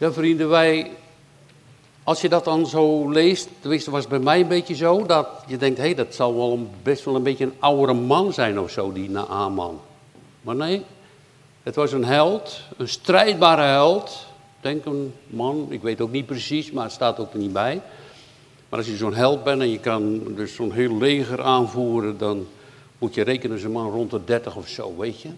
Ja, vrienden, wij, als je dat dan zo leest, tenminste was het bij mij een beetje zo, dat je denkt, hé, hey, dat zal wel een, best wel een beetje een oudere man zijn of zo, die Naaman. Maar nee, het was een held, een strijdbare held. Denk een man, ik weet ook niet precies, maar het staat ook er niet bij. Maar als je zo'n held bent en je kan dus zo'n heel leger aanvoeren, dan moet je rekenen een man rond de 30 of zo, weet je.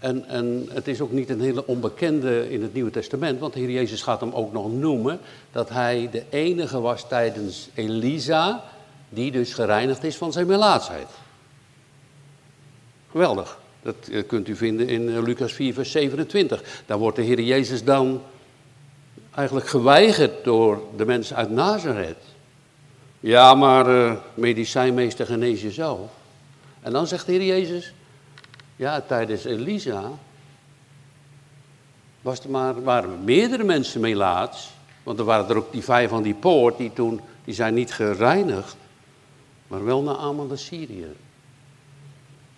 En, en het is ook niet een hele onbekende in het Nieuwe Testament, want de Heer Jezus gaat hem ook nog noemen dat hij de enige was tijdens Elisa, die dus gereinigd is van zijn melaatsheid. Geweldig. Dat eh, kunt u vinden in eh, Lucas 4, vers 27. Daar wordt de Heer Jezus dan eigenlijk geweigerd door de mensen uit Nazareth. Ja, maar uh, medicijnmeester genees jezelf. En dan zegt de Heer Jezus, ja, tijdens Elisa was er maar, waren er meerdere mensen melaats. Want er waren er ook die vijf van die poort, die toen, die zijn niet gereinigd. Maar wel naar Aman de Syriër.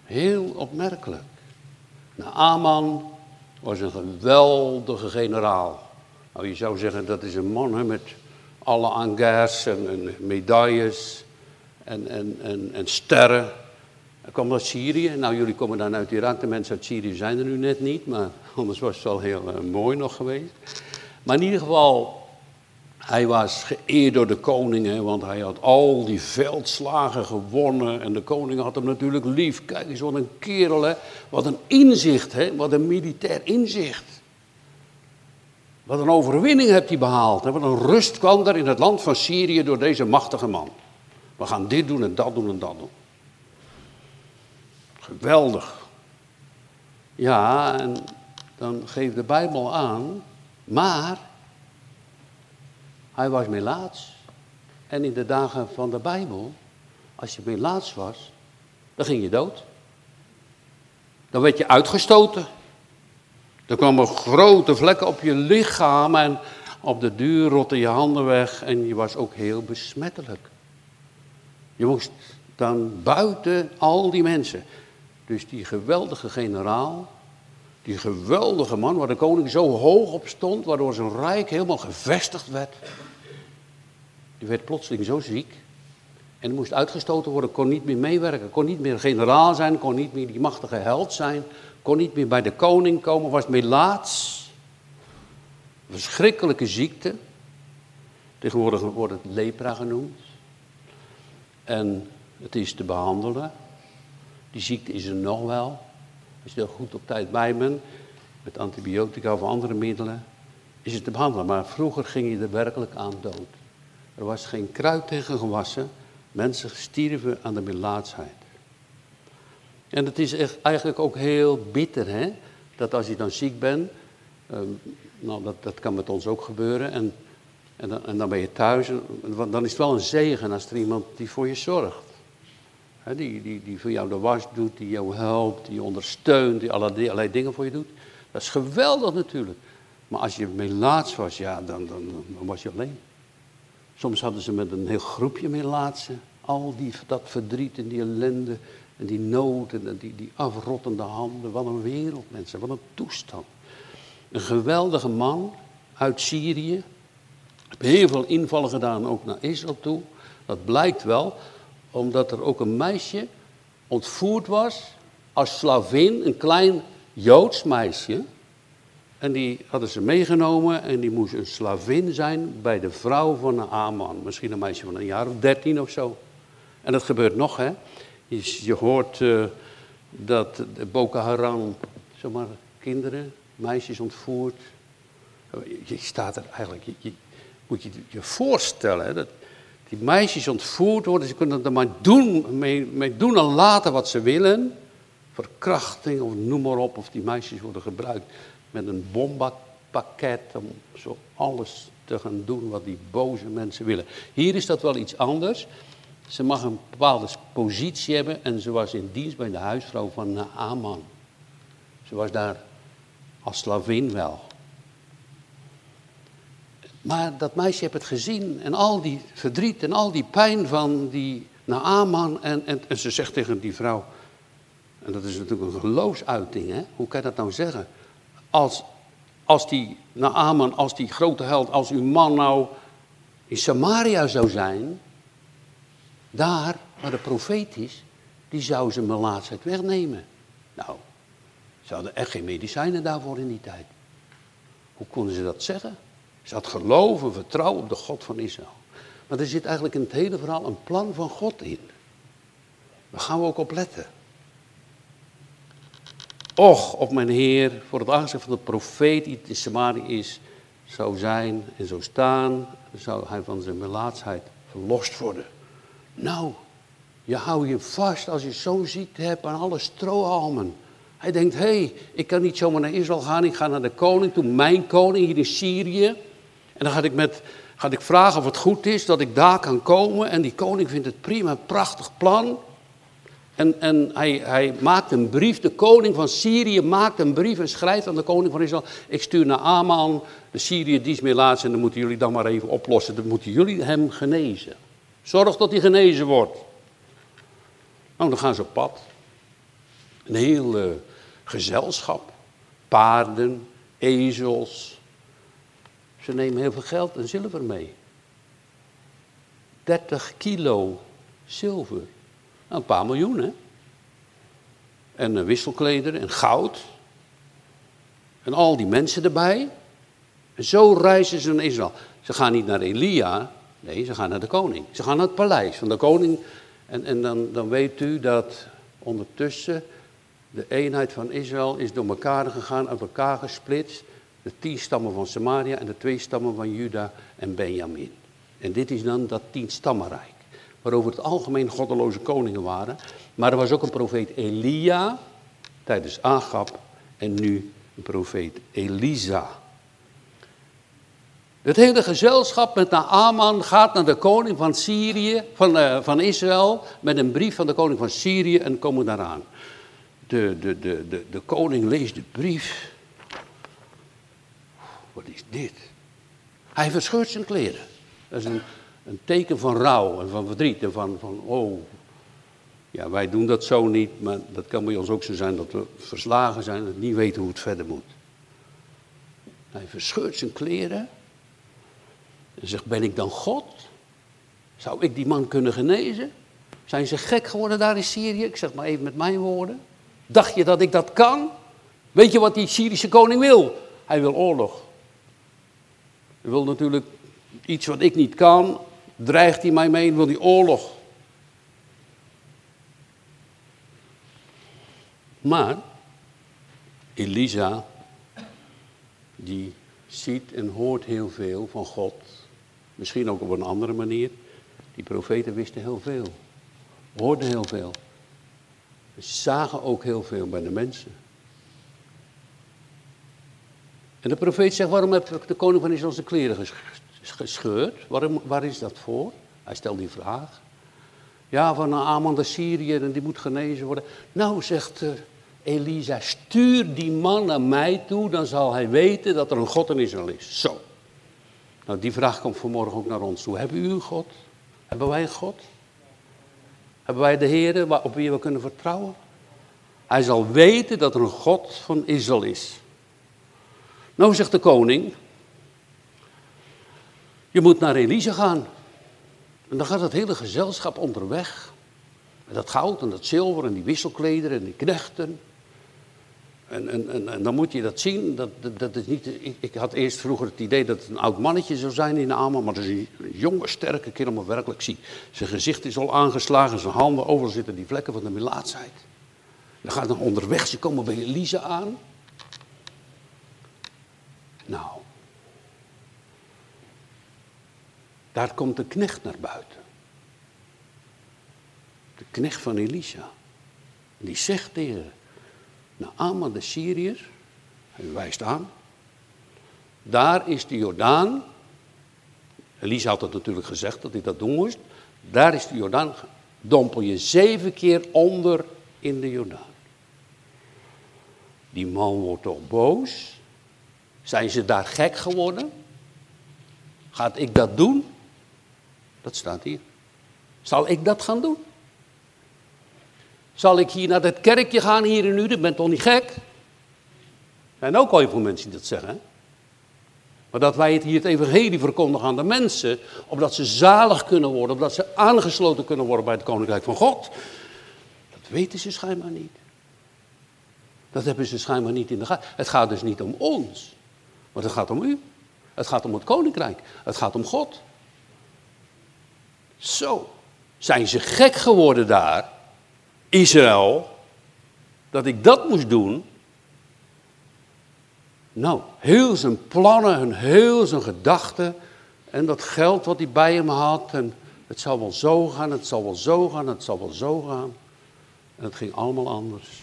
Heel opmerkelijk. Naaman was een geweldige generaal. Nou, je zou zeggen dat is een man hè, met alle angers en, en medailles en, en, en sterren. Hij kwam uit Syrië. Nou, jullie komen dan uit Irak. De mensen uit Syrië zijn er nu net niet, maar anders was het wel heel uh, mooi nog geweest. Maar in ieder geval, hij was geëerd door de koningen, want hij had al die veldslagen gewonnen. En de koning had hem natuurlijk lief. Kijk eens, wat een kerel, hè. Wat een inzicht, hè. Wat een militair inzicht. Wat een overwinning heeft hij behaald. Hè? Wat een rust kwam er in het land van Syrië door deze machtige man. We gaan dit doen en dat doen en dat doen. Geweldig. Ja, en dan geeft de Bijbel aan, maar hij was melaats. En in de dagen van de Bijbel, als je melaats was, dan ging je dood. Dan werd je uitgestoten. Er kwamen grote vlekken op je lichaam en op de duur rotte je handen weg en je was ook heel besmettelijk. Je moest dan buiten al die mensen. Dus die geweldige generaal, die geweldige man waar de koning zo hoog op stond, waardoor zijn rijk helemaal gevestigd werd. Die werd plotseling zo ziek en moest uitgestoten worden, kon niet meer meewerken, kon niet meer generaal zijn, kon niet meer die machtige held zijn, kon niet meer bij de koning komen, was melaats. Verschrikkelijke ziekte. Tegenwoordig wordt het lepra genoemd. En het is te behandelen. Die ziekte is er nog wel. Als je er goed op tijd bij bent, met antibiotica of andere middelen, is het te behandelen. Maar vroeger ging je er werkelijk aan dood. Er was geen kruid tegen gewassen. Mensen stierven aan de melaatsheid. En het is echt, eigenlijk ook heel bitter, hè? Dat als je dan ziek bent, ehm, nou dat, dat kan met ons ook gebeuren, en, en, dan, dan ben je thuis, dan is het wel een zegen als er iemand die voor je zorgt. Die, die, die voor jou de was doet, die jou helpt, die ondersteunt, die allerlei, dingen voor je doet. Dat is geweldig natuurlijk. Maar als je melaats was, ja, dan, dan, dan was je alleen. Soms hadden ze met een heel groepje melaatsen. Al die, dat verdriet en die ellende. En die nood en die, die afrottende handen. Wat een wereld, mensen. Wat een toestand. Een geweldige man uit Syrië. Heeft heel veel invallen gedaan, ook naar Israël toe. Dat blijkt wel, omdat er ook een meisje ontvoerd was als slavin, een klein Joods meisje. En die hadden ze meegenomen en die moest een slavin zijn bij de vrouw van een Aman. Misschien een meisje van een jaar of dertien of zo. En dat gebeurt nog, hè. Je, je hoort uh, dat Boko Haram, zomaar kinderen, meisjes ontvoert. Je staat er eigenlijk, je, moet je je voorstellen, hè, dat die meisjes ontvoerd worden. Ze kunnen er maar doen, mee, doen en laten wat ze willen. Verkrachting of noem maar op, of die meisjes worden gebruikt met een bombapakket om zo alles te gaan doen wat die boze mensen willen. Hier is dat wel iets anders. Ze mag een bepaalde positie hebben en ze was in dienst bij de huisvrouw van Naaman. Ze was daar als slavin wel. Maar dat meisje heeft het gezien en al die verdriet en al die pijn van die Naaman. En, en, en ze zegt tegen die vrouw, en dat is natuurlijk een geloofsuiting, hè? hoe kan je dat nou zeggen? Als, als die Naaman, als die grote held, als uw man nou in Samaria zou zijn, daar waar de profeet is, die zou zijn melaatsheid wegnemen. Nou, ze hadden echt geen medicijnen daarvoor in die tijd. Hoe konden ze dat zeggen? Ze had geloof en vertrouwen op de God van Israël. Maar er zit eigenlijk in het hele verhaal een plan van God in. Daar gaan we ook op letten. Och, op mijn Heer, voor het aangezicht van de profeet die in Samaria is, zou zijn en zou staan, zou hij van zijn melaatsheid verlost worden. Nou, je houdt je vast als je zo'n ziekte hebt aan alle strohalmen. Hij denkt, hé, hey, ik kan niet zomaar naar Israël gaan, ik ga naar de koning toe, mijn koning hier in Syrië. En dan ga ik, met, ga ik vragen of het goed is dat ik daar kan komen. En die koning vindt het prima, een prachtig plan. En, en hij, hij, maakt een brief, de koning van Syrië maakt een brief en schrijft aan de koning van Israël. Ik stuur naar Aman, de Syrië die is meer laatst en dan moeten jullie dan maar even oplossen. Dan moeten jullie hem genezen. Zorg dat hij genezen wordt. Nou, dan gaan ze op pad. Een heel gezelschap. Paarden, ezels. Ze nemen heel veel geld en zilver mee. 30 kilo zilver. Nou, een paar miljoen, hè? En een wisselkleder en goud. En al die mensen erbij. En zo reizen ze naar Israël. Ze gaan niet naar Elia, nee, ze gaan naar de koning. Ze gaan naar het paleis van de koning. En, en dan, dan weet u dat ondertussen de eenheid van Israël is door elkaar gegaan, uit elkaar gesplitst. De tien stammen van Samaria en de twee stammen van Juda en Benjamin. En dit is dan dat tien stammenrijk waar over het algemeen goddeloze koningen waren. Maar er was ook een profeet Elia tijdens Agab en nu een profeet Elisa. Het hele gezelschap met Naaman gaat naar de koning van Syrië, van, uh, van Israël, met een brief van de koning van Syrië en komen daaraan. De, de, de, de, de koning leest de brief. Wat is dit? Hij verscheurt zijn kleren. Dat is een, een teken van rouw en van verdriet en van, van, oh, ja, wij doen dat zo niet, maar dat kan bij ons ook zo zijn dat we verslagen zijn en niet weten hoe het verder moet. Hij verscheurt zijn kleren en zegt, ben ik dan God? Zou ik die man kunnen genezen? Zijn ze gek geworden daar in Syrië? Ik zeg maar even met mijn woorden. Dacht je dat ik dat kan? Weet je wat die Syrische koning wil? Hij wil oorlog. Wil natuurlijk iets wat ik niet kan, dreigt hij mij mee wil die oorlog. Maar Elisa, die ziet en hoort heel veel van God. Misschien ook op een andere manier. Die profeten wisten heel veel. Hoorden heel veel. Ze zagen ook heel veel bij de mensen. En de profeet zegt, waarom heb de koning van Israël zijn kleren gescheurd. Waarom, waar is dat voor? Hij stelt die vraag. Ja, van Aman de Syrië en die moet genezen worden. Nou, zegt uh, Elisa, stuur die man naar mij toe, dan zal hij weten dat er een God in Israël is. Zo. Nou, die vraag komt vanmorgen ook naar ons toe. Hebben u een God? Hebben wij een God? Hebben wij de Heer op wie we kunnen vertrouwen? Hij zal weten dat er een God van Israël is. Nou zegt de koning, je moet naar Elise gaan. En dan gaat het hele gezelschap onderweg. Met dat goud en dat zilver en die wisselklederen en die knechten. En, en, en, en, dan moet je dat zien. Dat, dat, is niet, ik, ik, had eerst vroeger het idee dat het een oud mannetje zou zijn in de armen. Maar dat is een jonge, sterke kerel, maar werkelijk zie. Zijn gezicht is al aangeslagen, zijn handen, overal zitten die vlekken van de melaatsheid. Dan gaat dan onderweg, ze komen bij Elise aan. Nou, Daar komt de knecht naar buiten. De knecht van Elisha. Die zegt tegen Naaman de Syriër, hij wijst aan, daar is de Jordaan. Elisa had het natuurlijk gezegd dat hij dat doen moest. Daar is de Jordaan. Dompel je zeven keer onder in de Jordaan. Die man wordt toch boos? Zijn ze daar gek geworden? Gaat ik dat doen? Dat staat hier. Zal ik dat gaan doen? Zal ik hier naar dat kerkje gaan hier in Uden? Ben toch niet gek? Er zijn ook al heel veel mensen die dat zeggen. Maar dat wij het hier het evangelie verkondigen aan de mensen, opdat ze zalig kunnen worden, opdat ze aangesloten kunnen worden bij het koninkrijk van God. Dat weten ze schijnbaar niet. Dat hebben ze schijnbaar niet in de gaten. Het gaat dus niet om ons, maar het gaat om u. Het gaat om het koninkrijk. Het gaat om God. Zo, zijn ze gek geworden daar, Israël, dat ik dat moest doen? Nou, heel zijn plannen en heel zijn gedachten en dat geld wat hij bij hem had en het zal wel zo gaan, het zal wel zo gaan, het zal wel zo gaan. En het ging allemaal anders.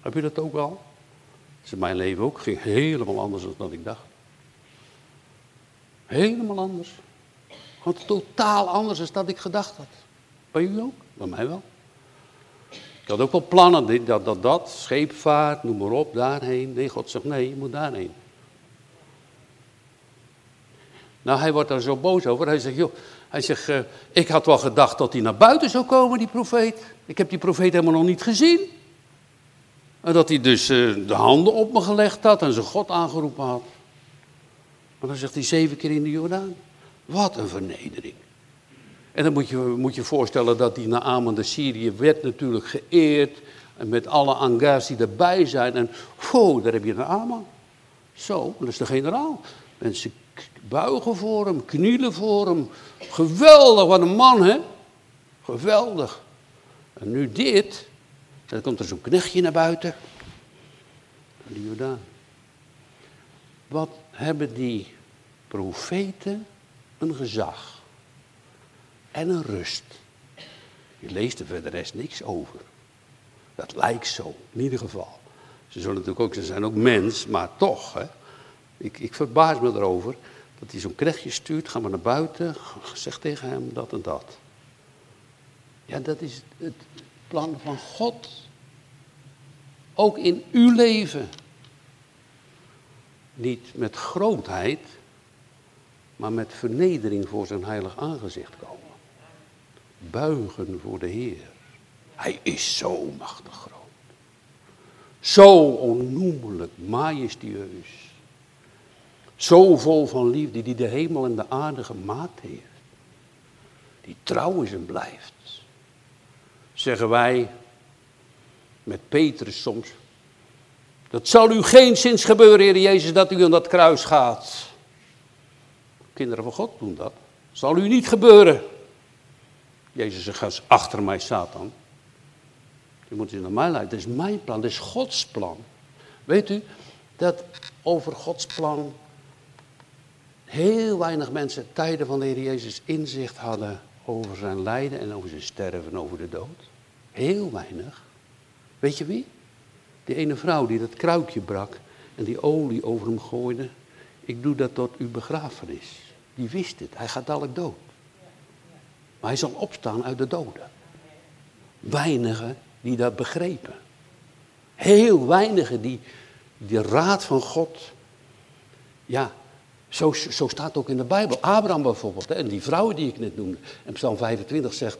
Heb je dat ook wel? Is in mijn leven ook. Ging helemaal anders dan ik dacht. Helemaal anders. Gewoon totaal anders dan dat ik gedacht had. Bij u ook? Bij mij wel. Ik had ook wel plannen, dat, dat, dat, scheepvaart, noem maar op, daarheen. Nee, God zegt nee, je moet daarheen. Nou, hij wordt daar zo boos over. Hij zegt, joh, hij zegt, uh, ik had wel gedacht dat hij naar buiten zou komen, die profeet. Ik heb die profeet helemaal nog niet gezien. Dat hij dus uh, de handen op me gelegd had en zijn God aangeroepen had. Maar dan zegt hij zeven keer in de Jordaan. Wat een vernedering. En dan moet je moet je voorstellen dat die Naaman de Syrië werd natuurlijk geëerd. En met alle angers die erbij zijn. En wow, daar heb je Naaman. Zo, dat is de generaal. Mensen buigen voor hem, knielen voor hem. Geweldig, wat een man hè. Geweldig. En nu dit. Dan komt er zo'n knechtje naar buiten. Die Jordaan. Wat hebben die profeten een gezag en een rust. Je leest er verder rest niks over. Dat lijkt zo, in ieder geval. Ze zullen natuurlijk ook, ze zijn ook mens, maar toch. Hè, ik, ik verbaas me erover dat hij zo'n knechtje stuurt, ga maar naar buiten, zeg tegen hem dat en dat. Ja, dat is het plan van God. Ook in uw leven. Niet met grootheid, maar met vernedering voor zijn heilig aangezicht komen. Buigen voor de Heer. Hij is zo machtig groot. Zo onnoemelijk majestueus. Zo vol van liefde die de hemel en de aarde gemaakt heeft. Die trouw is en blijft. Zeggen wij met Petrus soms. Dat zal u geen zins gebeuren, Heer Jezus, dat u aan dat kruis gaat. Kinderen van God doen dat. Zal u niet gebeuren. Jezus zegt, achter mij, Satan. Je moet je naar mij leiden. Dat is mijn plan, dat is Gods plan. Weet u dat over Gods plan heel weinig mensen tijden van de Heer Jezus inzicht hadden over zijn lijden en over zijn sterven en over de dood? Heel weinig. Weet je wie? Die ene vrouw die dat kruikje brak en die olie over hem gooide. Ik doe dat tot uw begrafenis. Die wist het. Hij gaat dadelijk dood. Maar hij zal opstaan uit de doden. Weinigen die dat begrepen. Heel weinigen die die raad van God. Ja, zo, zo staat ook in de Bijbel. Abraham bijvoorbeeld. Hè, en die vrouw die ik net noemde. En Psalm 25 zegt.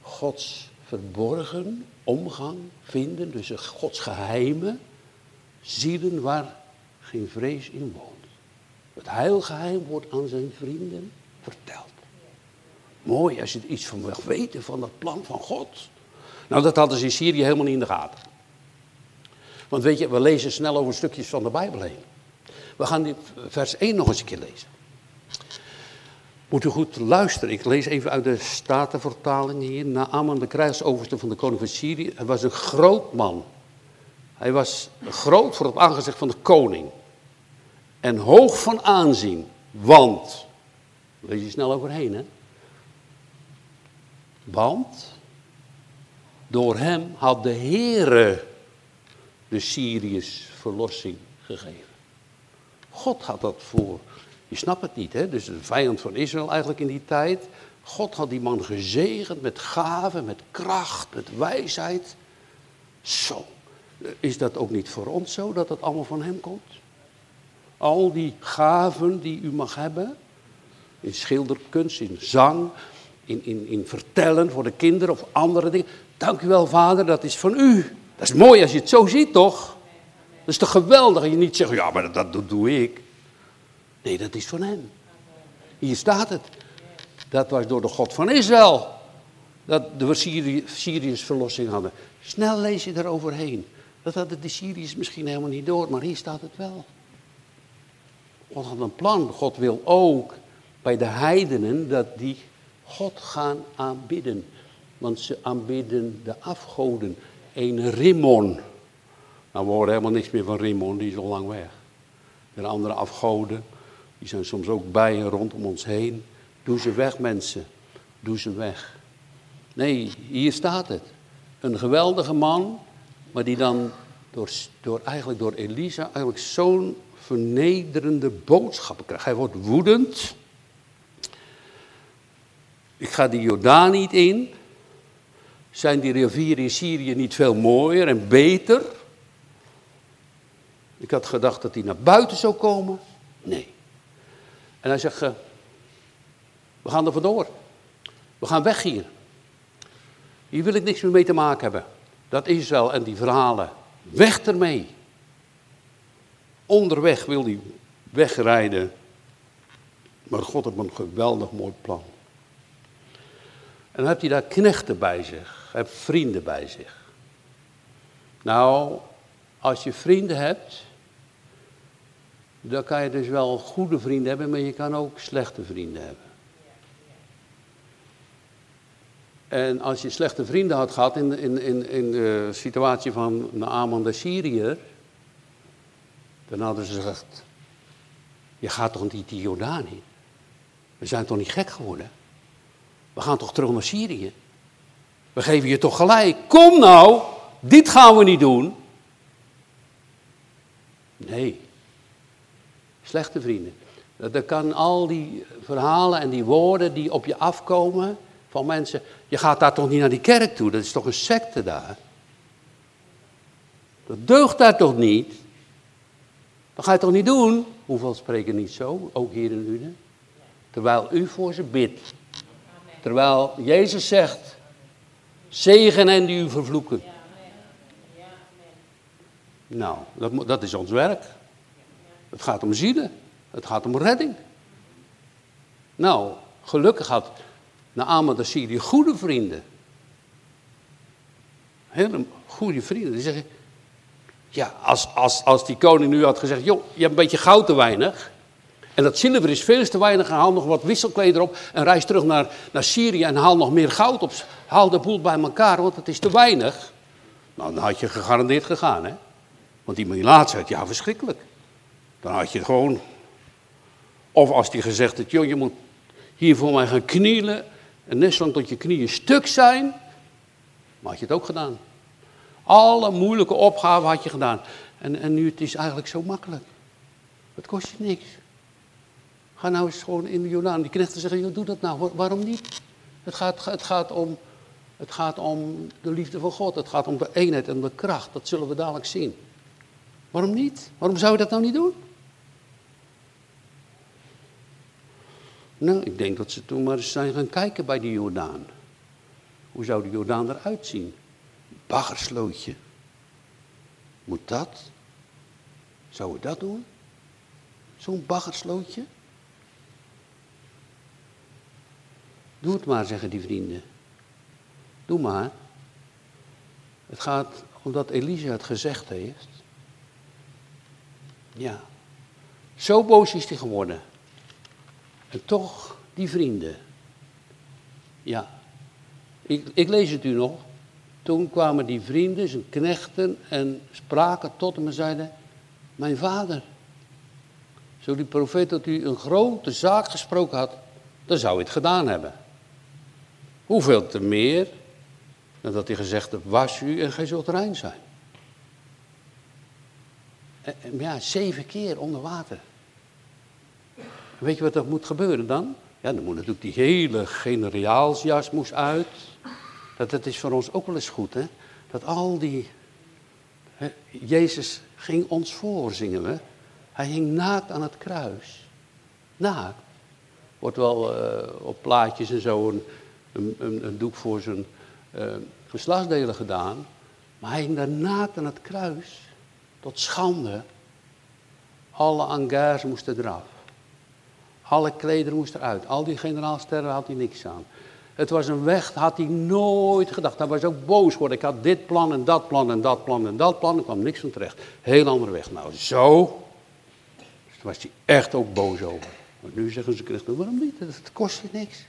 Gods verborgen omgang vinden. Dus Gods geheime zielen waar geen vrees in woont. Het heilgeheim wordt aan zijn vrienden verteld. Mooi als je er iets van mag weten van dat plan van God. Nou, dat hadden ze in Syrië helemaal niet in de gaten. Want weet je, we lezen snel over stukjes van de Bijbel heen. We gaan die vers 1 nog eens een keer lezen. Moet u goed luisteren. Ik lees even uit de Statenvertaling hier. Naaman, de krijgsoverste van de koning van Syrië. Hij was een groot man. Hij was groot voor het aangezicht van de koning en hoog van aanzien, want, lees je snel overheen hè, want door hem had de Heere de Syriërs verlossing gegeven. God had dat voor, je snapt het niet hè, dus de vijand van Israël eigenlijk in die tijd. God had die man gezegend met gaven, met kracht, met wijsheid. Zo, is dat ook niet voor ons zo dat het allemaal van hem komt? al die gaven die u mag hebben. In schilderkunst, in zang, in, in, in vertellen voor de kinderen of andere dingen. Dank u wel, vader, dat is van u. Dat is mooi als je het zo ziet, toch? Dat is toch geweldig. Je niet zegt, ja, maar dat, doe ik. Nee, dat is van hem. Hier staat het. Dat was door de God van Israël. Dat de Syriërs verlossing hadden. Snel lees je eroverheen. Dat hadden de Syriërs misschien helemaal niet door, maar hier staat het wel. God had een plan. God wil ook bij de heidenen dat die God gaan aanbidden. Want ze aanbidden de afgoden. Een Rimmon. Nou, we horen helemaal niks meer van Rimmon, die is al lang weg. De andere afgoden, die zijn soms ook bij en rondom ons heen. Doe ze weg, mensen. Doe ze weg. Nee, hier staat het. Een geweldige man, maar die dan door, door, eigenlijk door Elisa eigenlijk zo'n vernederende boodschappen krijgt. Hij wordt woedend. Ik ga die Jordaan niet in. Zijn die rivieren in Syrië niet veel mooier en beter? Ik had gedacht dat hij naar buiten zou komen. Nee. En hij zegt, uh, we gaan er vandoor. We gaan weg hier. Hier wil ik niks meer mee te maken hebben. Dat Israël en die verhalen. Weg ermee. Onderweg wil hij wegrijden. Maar God heeft een geweldig mooi plan. En dan heeft hij daar knechten bij zich. Hij heeft vrienden bij zich. Nou, als je vrienden hebt, dan kan je dus wel goede vrienden hebben, maar je kan ook slechte vrienden hebben. En als je slechte vrienden had gehad in, in, in, in de situatie van Naaman de Syriër, dan hadden ze gezegd, je gaat toch niet die Jordaan in? We zijn toch niet gek geworden? We gaan toch terug naar Syrië? We geven je toch gelijk. Kom nou, dit gaan we niet doen. Nee, slechte vrienden. Dat kan al die verhalen en die woorden die op je afkomen van mensen. Je gaat daar toch niet naar die kerk toe, dat is toch een secte daar. Dat deugt daar toch niet? Dat ga je toch niet doen? Hoeveel spreken niet zo, ook hier in Uden? Terwijl u voor ze bidt. Terwijl Jezus zegt, zegen en die u vervloeken. Nou, dat, dat is ons werk. Het gaat om zielen. Het gaat om redding. Nou, gelukkig had Naaman de Syrië goede vrienden. Hele goede vrienden. Die zeggen, ja, als, als, als die koning nu had gezegd, joh, je hebt een beetje goud te weinig. En dat zilver is veel te weinig. Haal nog wat wisselkleder op en reis terug naar, naar Syrië en haal nog meer goud op. Haal de boel bij elkaar, want het is te weinig. Nou, dan had je gegarandeerd gegaan, hè. Want die Milaat zei, ja, verschrikkelijk. Dan had je gewoon... Of als die gezegd had, joh, je moet hier voor mij gaan knielen... en net zolang tot je knieën stuk zijn... maar had je het ook gedaan. Alle moeilijke opgaven had je gedaan. En, en nu het is eigenlijk zo makkelijk. Het kost je niks. Ga nou eens gewoon in de Jordaan. Die knechten zeggen, joh, doe dat nou. Waarom niet? Het gaat, het, gaat om, het gaat om de liefde van God. Het gaat om de eenheid en de kracht. Dat zullen we dadelijk zien. Waarom niet? Waarom zou je dat nou niet doen? Nou, ik denk dat ze toen maar eens zijn gaan kijken bij die Jordaan. Hoe zou de Jordaan eruit zien? Baggerslootje. Moet dat? Zou we dat doen? Zo'n baggerslootje? Doe het maar, zeggen die vrienden. Doe maar. Het gaat omdat Elisa het gezegd heeft. Ja. Zo boos is hij geworden. En toch, die vrienden. Ja. Ik, ik lees het u nog. Toen kwamen die vrienden, zijn knechten, en spraken tot hem en zeiden: Mijn vader. Zo die profeet dat u een grote zaak gesproken had, dan zou hij het gedaan hebben. Hoeveel te meer dan dat hij gezegd heeft, was u en gij zult zijn. En, ja, zeven keer onder water. Weet je wat er moet gebeuren dan? Ja, dan moet natuurlijk die hele generaalsjas moest uit. Dat, dat is voor ons ook wel eens goed, hè? Dat al die... Hè, Jezus ging ons voor, zingen we. Hij hing naakt aan het kruis. Naakt. Wordt wel uh, op plaatjes en zo een, een, doek voor zijn uh, geslachtsdelen gedaan. Maar hij hing daar naakt aan het kruis. Tot schande. Alle angers moesten eraf. Alle klederen moest eruit. Al die generaalsterren had hij niks aan. Het was een weg, had hij nooit gedacht. Hij was ook boos geworden. Ik had dit plan en dat plan en dat plan en dat plan. Er kwam niks van terecht. Heel andere weg. Nou, zo. Dus was hij echt ook boos over. Maar nu zeggen ze christenen, waarom niet? Het kost je niks.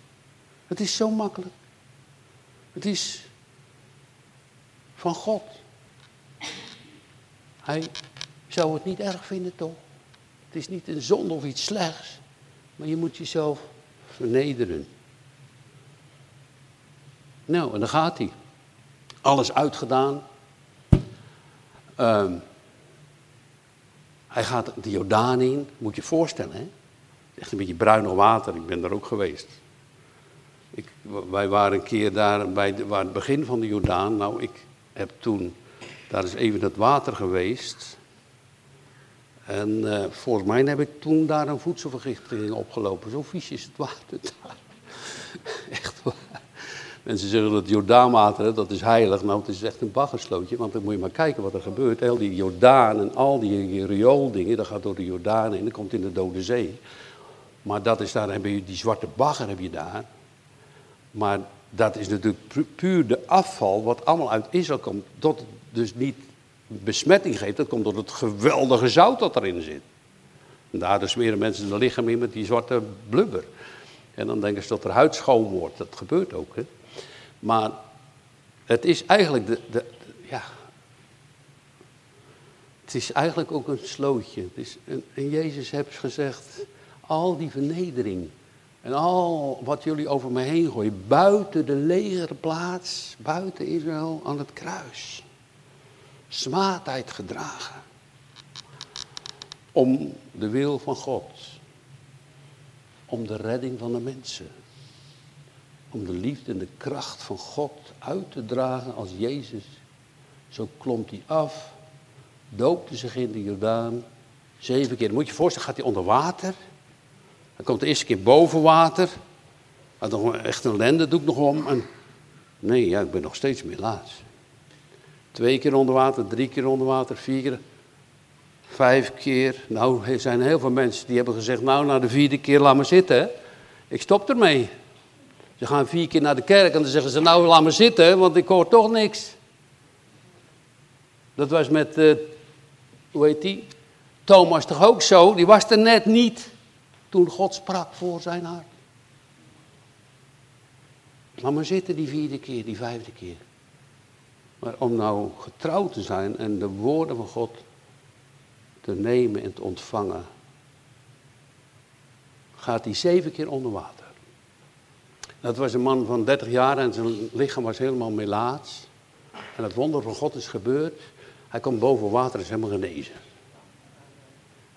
Het is zo makkelijk. Het is van God. Hij zou het niet erg vinden, toch? Het is niet een zonde of iets slechts. Maar je moet jezelf vernederen. Nou, en dan gaat hij. Alles uitgedaan. Um, hij gaat de Jordaan in. Moet je je voorstellen, hè? Echt een beetje bruinig water. Ik ben daar ook geweest. Ik, wij waren een keer daar bij waar het begin van de Jordaan. Nou, ik heb toen, daar is even het water geweest. En uh, volgens mij heb ik toen daar een voedselvergiftiging opgelopen. Zo vies is het water daar. Echt waar. Mensen zeggen dat Jordaanwater, dat is heilig. Nou, het is echt een baggerslootje, want dan moet je maar kijken wat er gebeurt. Heel die Jordaan en al die riool-dingen, dat gaat door de Jordaan en dat komt in de Dode Zee. Maar dat is daar, heb je die zwarte bagger heb je daar. Maar dat is natuurlijk puur de afval wat allemaal uit Israël komt. Het dus niet besmetting geeft, dat komt door het geweldige zout dat erin zit. En daardoor smeren mensen de lichaam in met die zwarte blubber. En dan denken ze dat er huid schoon wordt. Dat gebeurt ook. Hè? Maar het is eigenlijk de, de, ja. Het is eigenlijk ook een slootje. Het is, en, Jezus heeft gezegd, al die vernedering en al wat jullie over me heen gooien, buiten de legere plaats, buiten Israël aan het kruis. Smaadheid gedragen. Om de wil van God. Om de redding van de mensen. Om de liefde en de kracht van God uit te dragen als Jezus. Zo klomt hij af, doopte zich in de Jordaan. Zeven keer. Moet je je voorstellen, gaat hij onder water. Dan komt de eerste keer boven water. Had nog echt een lende, doe ik nog om. En nee, ja, ik ben nog steeds meer laat. Twee keer onder water, drie keer onder water, vier keer, vijf keer. Nou, er zijn heel veel mensen die hebben gezegd, nou, na de vierde keer laat me zitten. Ik stop ermee. Ze gaan vier keer naar de kerk en dan zeggen ze, nou, laat me zitten, want ik hoor toch niks. Dat was met, uh, hoe heet die? Thomas toch ook zo? Die was er net niet toen God sprak voor zijn hart. Laat maar zitten die vierde keer, die vijfde keer. Maar om nou getrouw te zijn en de woorden van God te nemen en te ontvangen, gaat hij zeven keer onder water. Dat was een man van 30 jaar en zijn lichaam was helemaal melaats. En het wonder van God is gebeurd. Hij komt boven water en is helemaal genezen.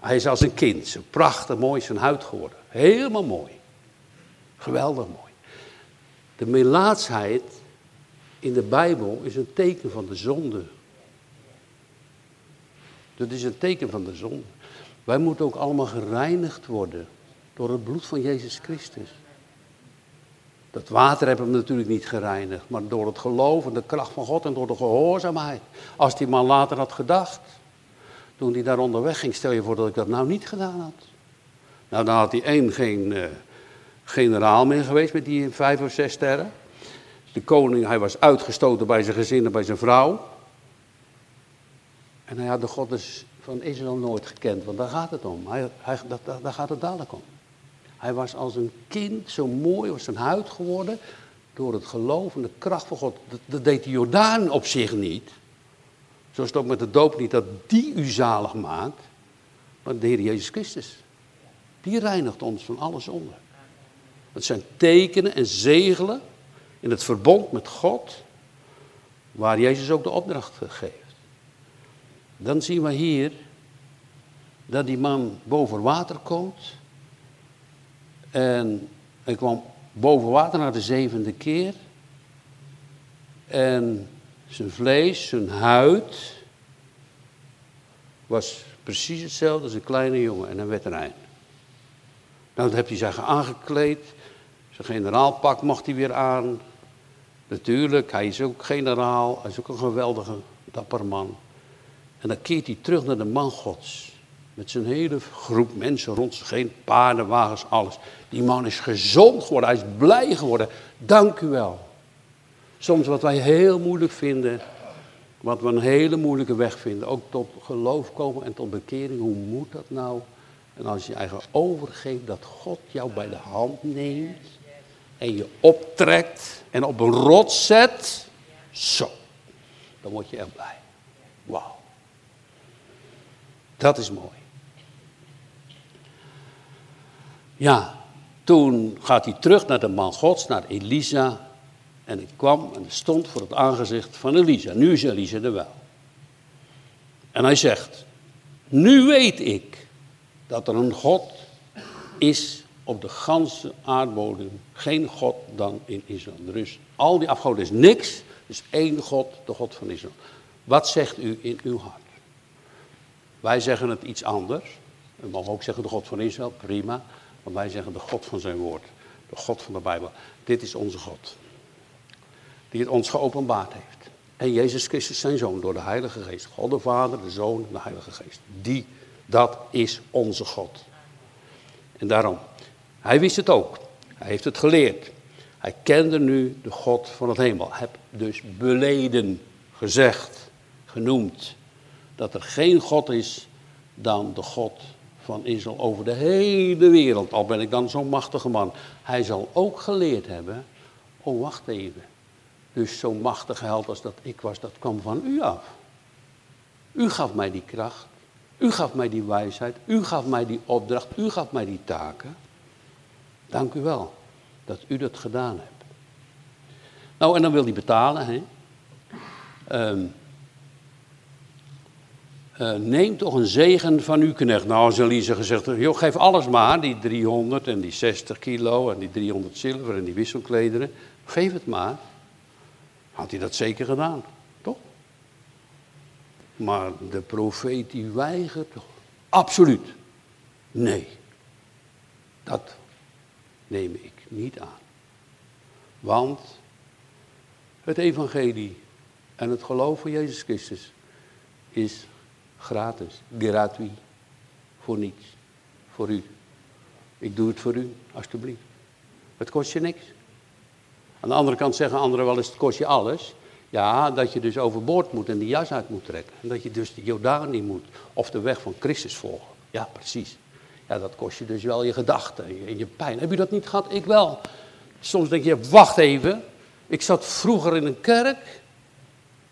Hij is als een kind, zo prachtig mooi zijn huid geworden. Helemaal mooi. Geweldig mooi. De melaatsheid in de Bijbel is een teken van de zonde. Dat is een teken van de zonde. Wij moeten ook allemaal gereinigd worden door het bloed van Jezus Christus. Dat water hebben we natuurlijk niet gereinigd, maar door het geloof en de kracht van God en door de gehoorzaamheid. Als die man later had gedacht, toen hij daar onderweg ging, stel je voor dat ik dat nou niet gedaan had. Nou, dan had hij één geen uh, generaal meer geweest met die vijf of zes sterren. De koning, hij was uitgestoten bij zijn gezin en bij zijn vrouw. En hij had de godders van Israël nooit gekend, want daar gaat het om. Hij, hij, dat, daar gaat het dadelijk om. Hij was als een kind, zo mooi was zijn huid geworden, door het geloof en de kracht van God. Dat, dat deed de Jordaan op zich niet. Zoals het ook met de doop niet dat die u zalig maakt, maar de Heer Jezus Christus. Die reinigt ons van alle zonde. Het zijn tekenen en zegelen in het verbond met God, waar Jezus ook de opdracht geeft. Dan zien we hier dat die man boven water komt. En hij kwam boven water naar de zevende keer. En zijn vlees, zijn huid, was precies hetzelfde als een kleine jongen en een veterijn. Nou, dan heb hij zich aangekleed. Zijn generaalpak mocht hij weer aan. Natuurlijk, hij is ook generaal. Hij is ook een geweldige, dapper man. En dan keert hij terug naar de man gods. Met zijn hele groep mensen rond heen, paardenwagens, alles. Die man is gezond geworden, hij is blij geworden. Dank u wel. Soms wat wij heel moeilijk vinden, wat we een hele moeilijke weg vinden, ook tot geloof komen en tot bekering. Hoe moet dat nou? En als je eigenlijk overgeeft dat God jou bij de hand neemt en je optrekt en op een rots zet, zo, dan word je echt blij. Wauw. Dat is mooi. Ja, toen gaat hij terug naar de man Gods, naar Elisa. En ik kwam en stond voor het aangezicht van Elisa. Nu is Elisa er wel. En hij zegt, nu weet ik dat er een God is op de ganse aardbodem. Geen God dan in Israël. Dus al die afgoden is niks. Dus één God, de God van Israël. Wat zegt u in uw hart? Wij zeggen het iets anders. We mogen ook zeggen de God van Israël, prima. Want wij zeggen de God van zijn woord. De God van de Bijbel. Dit is onze God. Die het ons geopenbaard heeft. En Jezus Christus zijn zoon door de Heilige Geest. God de Vader, de Zoon de Heilige Geest. Die, dat is onze God. En daarom, hij wist het ook. Hij heeft het geleerd. Hij kende nu de God van het hemel. Hij heeft dus beleden, gezegd, genoemd. Dat er geen God is dan de God van Israël over de hele wereld. Al ben ik dan zo'n machtige man. Hij zal ook geleerd hebben. Oh, wacht even. Dus zo'n machtige held als dat ik was, dat kwam van u af. U gaf mij die kracht. U gaf mij die wijsheid. U gaf mij die opdracht. U gaf mij die taken. Dank u wel dat u dat gedaan hebt. Nou, en dan wil hij betalen. Hè? Um, uh, neem toch een zegen van uw knecht. Nou, als Elise gezegd joh, geef alles maar, die 300 en die 60 kilo en die 300 zilver en die wisselklederen. Geef het maar. Had hij dat zeker gedaan, toch? Maar de profeet die weigert toch? Absoluut. Nee. Dat neem ik niet aan. Want het evangelie en het geloof van Jezus Christus is Gratis, gratuit. Voor niets. Voor u. Ik doe het voor u, alstublieft. Het kost je niks. Aan de andere kant zeggen anderen wel eens, het kost je alles. Ja, dat je dus overboord moet en die jas uit moet trekken. En dat je dus de Jordaan niet moet. Of de weg van Christus volgen. Ja, precies. Ja, dat kost je dus wel je gedachten en je pijn. Heb je dat niet gehad? Ik wel. Soms denk je, wacht even. Ik zat vroeger in een kerk.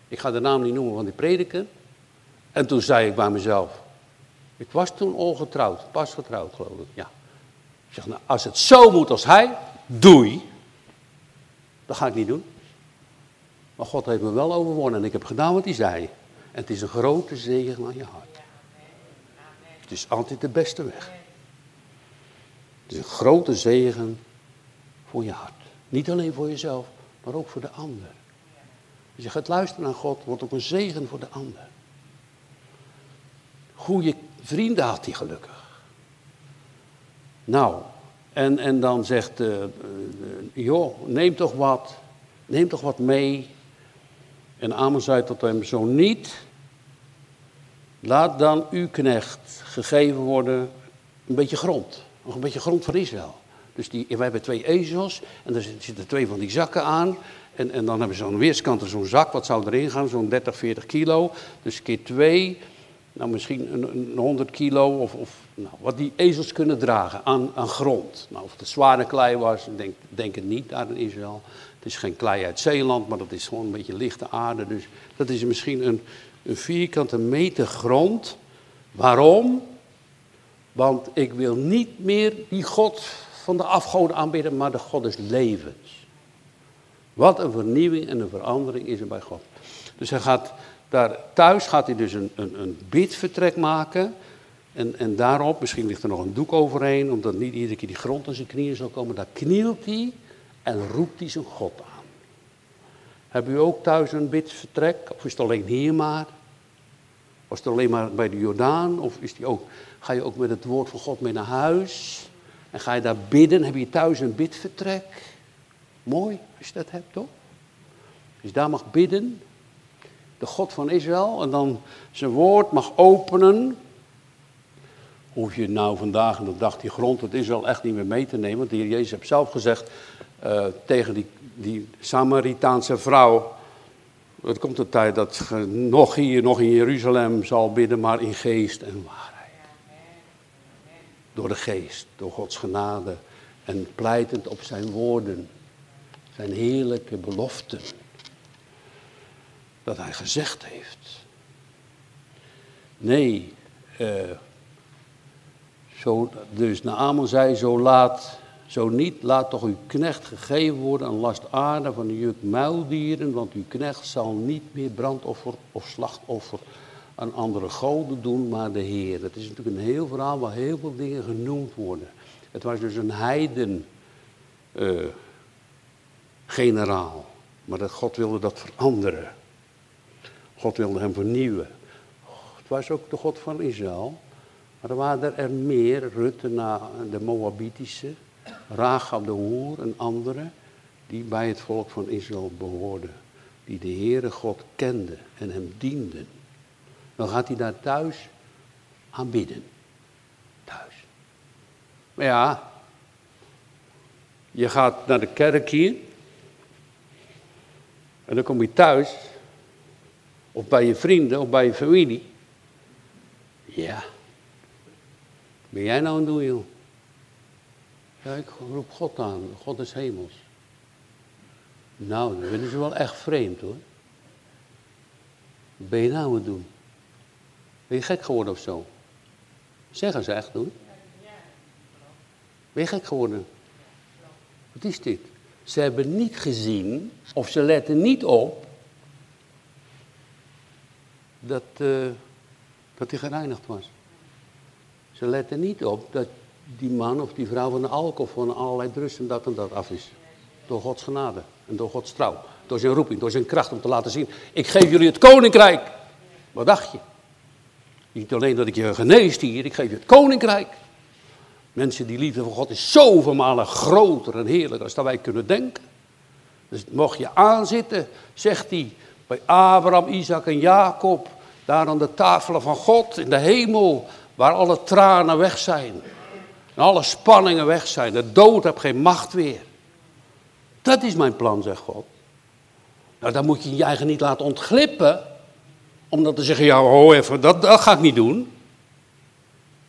Ik ga de naam niet noemen van die prediker. En toen zei ik bij mezelf, ik was toen ongetrouwd, pas getrouwd geloof ik, ja. Ik zeg, nou, als het zo moet als hij, doei. Dat ga ik niet doen. Maar God heeft me wel overwonnen en ik heb gedaan wat hij zei. En het is een grote zegen aan je hart. Het is altijd de beste weg. Het is een grote zegen voor je hart. Niet alleen voor jezelf, maar ook voor de ander. Als je gaat luisteren naar God, wordt ook een zegen voor de ander goede vrienden had hij gelukkig. Nou, en, en dan zegt, uh, joh, neem toch wat, neem toch wat mee. En Amon zei tot hem, zo niet, laat dan uw knecht gegeven worden een beetje grond. Nog een beetje grond voor Israël. Dus die, wij hebben twee ezels en er zitten twee van die zakken aan. En, en dan hebben ze aan weerskant zo'n zak, wat zou erin gaan? Zo'n 30, 40 kilo. Dus keer twee, nou misschien een, een 100 kilo of, of nou, wat die ezels kunnen dragen aan, aan grond. Nou, of het zware klei was, denk, denk het niet daar in Israël. Het is geen klei uit Zeeland, maar dat is gewoon een beetje lichte aarde. Dus dat is misschien een, een vierkante meter grond. Waarom? Want ik wil niet meer die God van de afgoden aanbidden, maar de God des levens. Wat een vernieuwing en een verandering is er bij God. Dus hij gaat daar thuis gaat hij dus een, een, een bidvertrek maken. En, en daarop, misschien ligt er nog een doek overheen, omdat niet iedere keer die grond aan zijn knieën zal komen. Daar knielt hij en roept hij zijn God aan. Hebben u ook thuis een bidvertrek? Of is het alleen hier maar? Was het alleen maar bij de Jordaan? Of is die ook, ga je ook met het woord van God mee naar huis? En ga je daar bidden? Heb je thuis een bidvertrek? Mooi, als je dat hebt, toch? Je daar mag bidden, de God van Israël, en dan zijn woord mag openen. hoef je nou vandaag en de dag die grond het Israël echt niet meer mee te nemen. Want de Heer Jezus heeft zelf gezegd uh, tegen die, die Samaritaanse vrouw. Het komt de tijd dat je nog hier, nog in Jeruzalem zal bidden, maar in geest en waarheid. Door de geest, door Gods genade en pleitend op zijn woorden, zijn heerlijke beloften. Dat hij gezegd heeft. Nee, uh, zo, dus Naaman zei, zo laat, zo niet, laat toch uw knecht gegeven worden aan last aarde van de juk muildieren, want uw knecht zal niet meer brandoffer of slachtoffer aan andere goden doen, maar de Heer. Het is natuurlijk een heel verhaal waar heel veel dingen genoemd worden. Het was dus een heiden uh, generaal, maar dat God wilde dat veranderen. God wilde hem vernieuwen. Het was ook de God van Israël. Maar er waren er meer, Rutte de Moabitische, Rachab de Hoer en anderen, die bij het volk van Israël behoorden. Die de Heere God kenden en hem dienden. Dan gaat hij daar thuis aanbidden. Thuis. Maar ja, je gaat naar de kerk hier. En dan kom je thuis. Of bij je vrienden of bij je familie. Ja. Ben jij nou een doen, joh? Ja, ik roep God aan. God is hemels. Nou, dan vinden ze wel echt vreemd, hoor. Ben je nou aan het doen? Ben je gek geworden of zo? Zeggen ze echt, hoor. Ben je gek geworden? Wat is dit? Ze hebben niet gezien, of ze letten niet op, dat, uh, dat hij gereinigd was. Ze letten niet op dat die man of die vrouw van de alcohol van allerlei drugs en dat en dat af is. Door Gods genade en door Gods trouw. Door zijn roeping, door zijn kracht om te laten zien. Ik geef jullie het koninkrijk. Wat dacht je? Niet alleen dat ik je geneest hier, ik geef je het koninkrijk. Mensen, die liefde van God is zoveel malen groter en heerlijker als wij kunnen denken. Dus mocht je aanzitten, zegt hij, bij Abraham, Isaac en Jacob, daar aan de tafelen van God in de hemel, Waar alle tranen weg zijn. En alle spanningen weg zijn. De dood heeft geen macht weer. Dat is mijn plan, zegt God. Nou, dan moet je je eigen niet laten ontglippen. Om dan te zeggen, ja, ho even, dat, dat ga ik niet doen.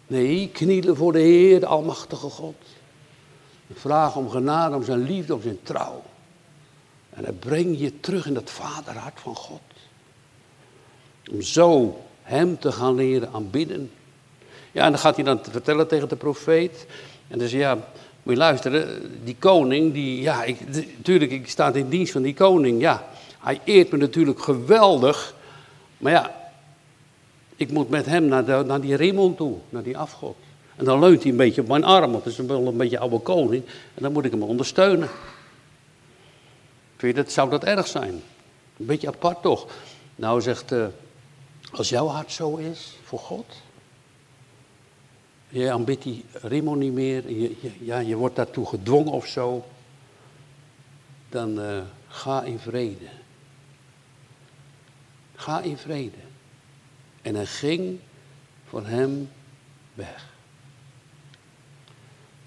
Nee, knielen voor de Heer, de Almachtige God. Vraag om genade, om zijn liefde, om zijn trouw. En dan breng je terug in dat vaderhart van God. Om zo hem te gaan leren aanbidden. Ja, en dan gaat hij dan vertellen tegen de profeet. En dan zegt ja, moet je luisteren, die koning, die, ja, ik, natuurlijk, ik sta in dienst van die koning, ja. Hij eert me natuurlijk geweldig, maar ja, ik moet met hem naar, naar die Raymond toe, naar die afgod. En dan leunt hij een beetje op mijn arm, want het is een beetje oude koning. En dan moet ik hem ondersteunen. Vind je dat, zou dat erg zijn? Een beetje apart toch? Nou zegt, uh, als jouw hart zo is voor God, je aanbidt die Rimo niet meer, je, je, ja, je wordt daartoe gedwongen of zo, dan uh, ga in vrede. Ga in vrede. En hij ging van hem weg.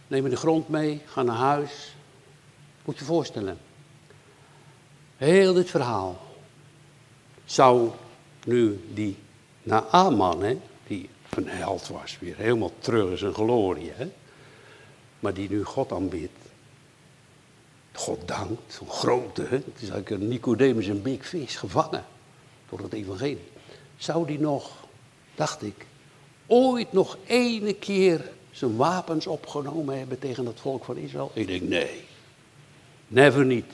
Neem de grond mee, ga naar huis. Moet je voorstellen. Heel dit verhaal zou nu die Naaman, hè, die een held was. Weer helemaal terug in zijn glorie. Hè? Maar die nu God aanbidt. God dankt, zo'n grote. Hè? Het is eigenlijk een Nicodemus een big fish gevangen door het evangelie. Zou die nog, dacht ik, ooit nog ene keer zijn wapens opgenomen hebben tegen het volk van Israël? Ik denk, nee. Never niet.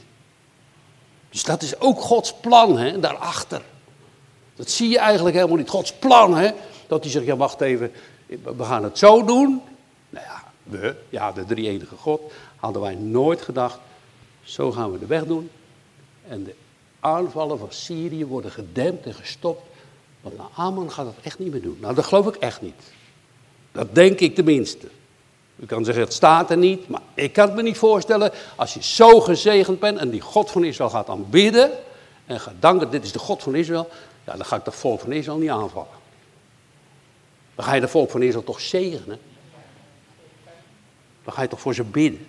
Dus dat is ook Gods plan, hè, daarachter. Dat zie je eigenlijk helemaal niet. Gods plan, hè. Dat hij zegt, ja wacht even, we gaan het zo doen. Nou ja, we, ja de drie enige God, hadden wij nooit gedacht, zo gaan we de weg doen. En de aanvallen van Syrië worden gedempt en gestopt. Want Aman gaat het echt niet meer doen. Nou, dat geloof ik echt niet. Dat denk ik tenminste. U kan zeggen, het staat er niet, maar ik kan het me niet voorstellen. Als je zo gezegend bent en die God van Israël gaat aanbidden. En gaat danken, dit is de God van Israël. Ja, dan ga ik dat volk van Israël niet aanvallen. Dan ga je de volk van Israël toch zegenen. Dan ga je toch voor ze bidden.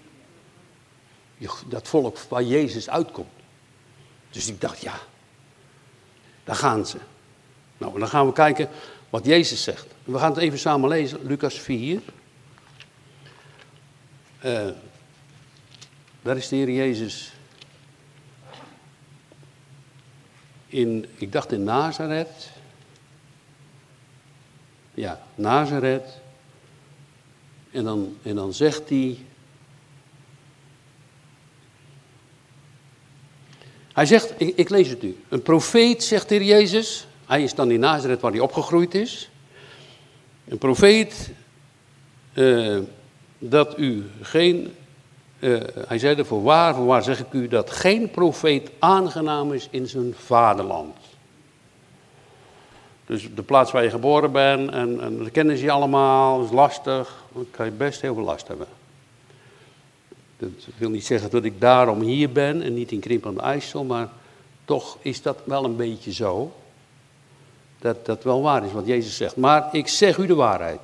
Dat volk waar Jezus uitkomt. Dus ik dacht, ja, daar gaan ze. Nou, dan gaan we kijken wat Jezus zegt. We gaan het even samen lezen, Lucas 4. Uh, daar is de Heer Jezus in, ik dacht in Nazareth. Ja, Nazareth. En dan, en dan zegt hij. Hij zegt, ik, ik, lees het u. Een profeet, zegt de Heer Jezus. Hij is dan in Nazareth waar hij opgegroeid is. Een profeet, uh, dat u geen uh, hij zei er waar, voor waar zeg ik u, dat geen profeet aangenaam is in zijn vaderland. Dus de plaats waar je geboren bent, en, en dat kennen ze je allemaal, is lastig, dan kan je best heel veel last hebben. Dat wil niet zeggen dat ik daarom hier ben en niet in Krimp aan de IJssel, maar toch is dat wel een beetje zo. Dat dat wel waar is wat Jezus zegt. Maar ik zeg u de waarheid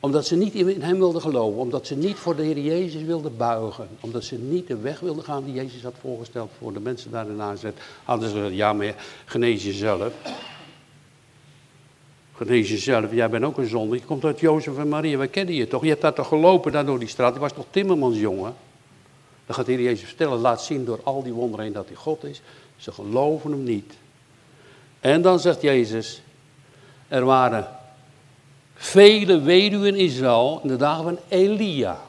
omdat ze niet in hem wilden geloven, omdat ze niet voor de Heer Jezus wilden buigen, omdat ze niet de weg wilden gaan die Jezus had voorgesteld voor de mensen daar in Nazareth, hadden ze ja maar genees jezelf. Genees jezelf, jij bent ook een zonde, je komt uit Jozef en Maria, wij kennen je toch? Je hebt daar toch gelopen daar door die straat, je was toch timmermansjongen? Dan gaat de Heer Jezus vertellen, laat zien door al die wonderen dat hij God is. Ze geloven hem niet. En dan zegt Jezus, er waren vele weduwen in Israël in de dagen van Elia.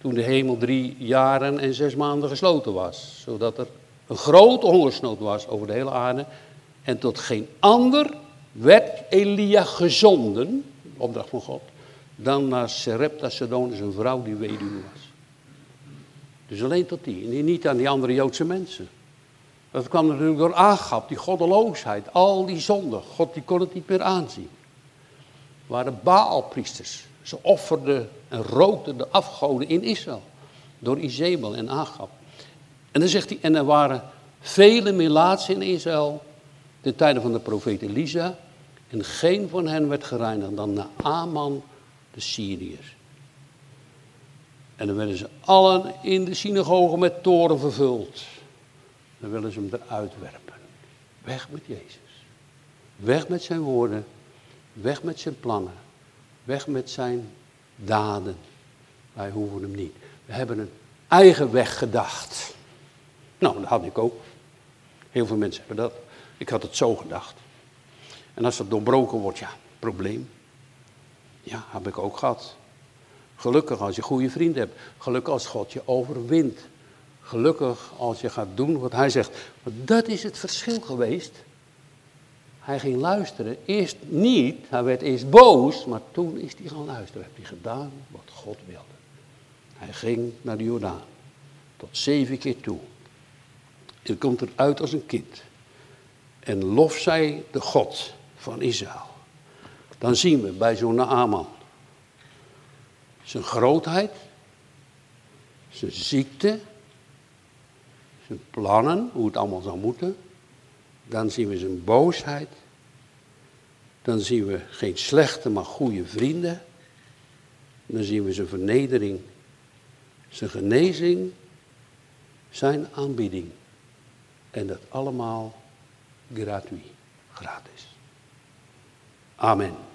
Toen de hemel drie jaren en zes maanden gesloten was. Zodat er een grote hongersnood was over de hele aarde. En tot geen ander werd Elia gezonden, opdracht van God, dan naar Serepta Sidon, een vrouw die weduwe was. Dus alleen tot die, en niet aan die andere Joodse mensen. Dat kwam natuurlijk door Agap, die goddeloosheid, al die zonden. God die kon het niet meer aanzien waren Baalpriesters. Ze offerden en rookten de afgoden in Israël. Door Izebel en Agab. En dan zegt hij, en er waren vele melaatsen in Israël. De tijden van de profeet Elisa. En geen van hen werd gereinigd dan Naaman de Syriër. En dan werden ze allen in de synagoge met toren vervuld. Dan willen ze hem eruit werpen. Weg met Jezus. Weg met zijn woorden. Weg met zijn plannen. Weg met zijn daden. Wij hoeven hem niet. We hebben een eigen weg gedacht. Nou, dat had ik ook. Heel veel mensen hebben dat. Ik had het zo gedacht. En als dat doorbroken wordt, ja, probleem. Ja, heb ik ook gehad. Gelukkig als je goede vrienden hebt. Gelukkig als God je overwint. Gelukkig als je gaat doen wat hij zegt. Dat is het verschil geweest hij ging luisteren. Eerst niet, hij werd eerst boos, maar toen is hij gaan luisteren. Heeft hij gedaan wat God wilde. Hij ging naar de Jordaan. Tot zeven keer toe. En komt eruit als een kind. En lof zij de God van Israël. Dan zien we bij zo'n Naaman. Zijn grootheid. Zijn ziekte. Zijn plannen, hoe het allemaal zou moeten. Dan zien we zijn boosheid. Dan zien we geen slechte, maar goede vrienden. Dan zien we zijn vernedering, zijn genezing, zijn aanbieding. En dat allemaal gratuit, gratis. Amen.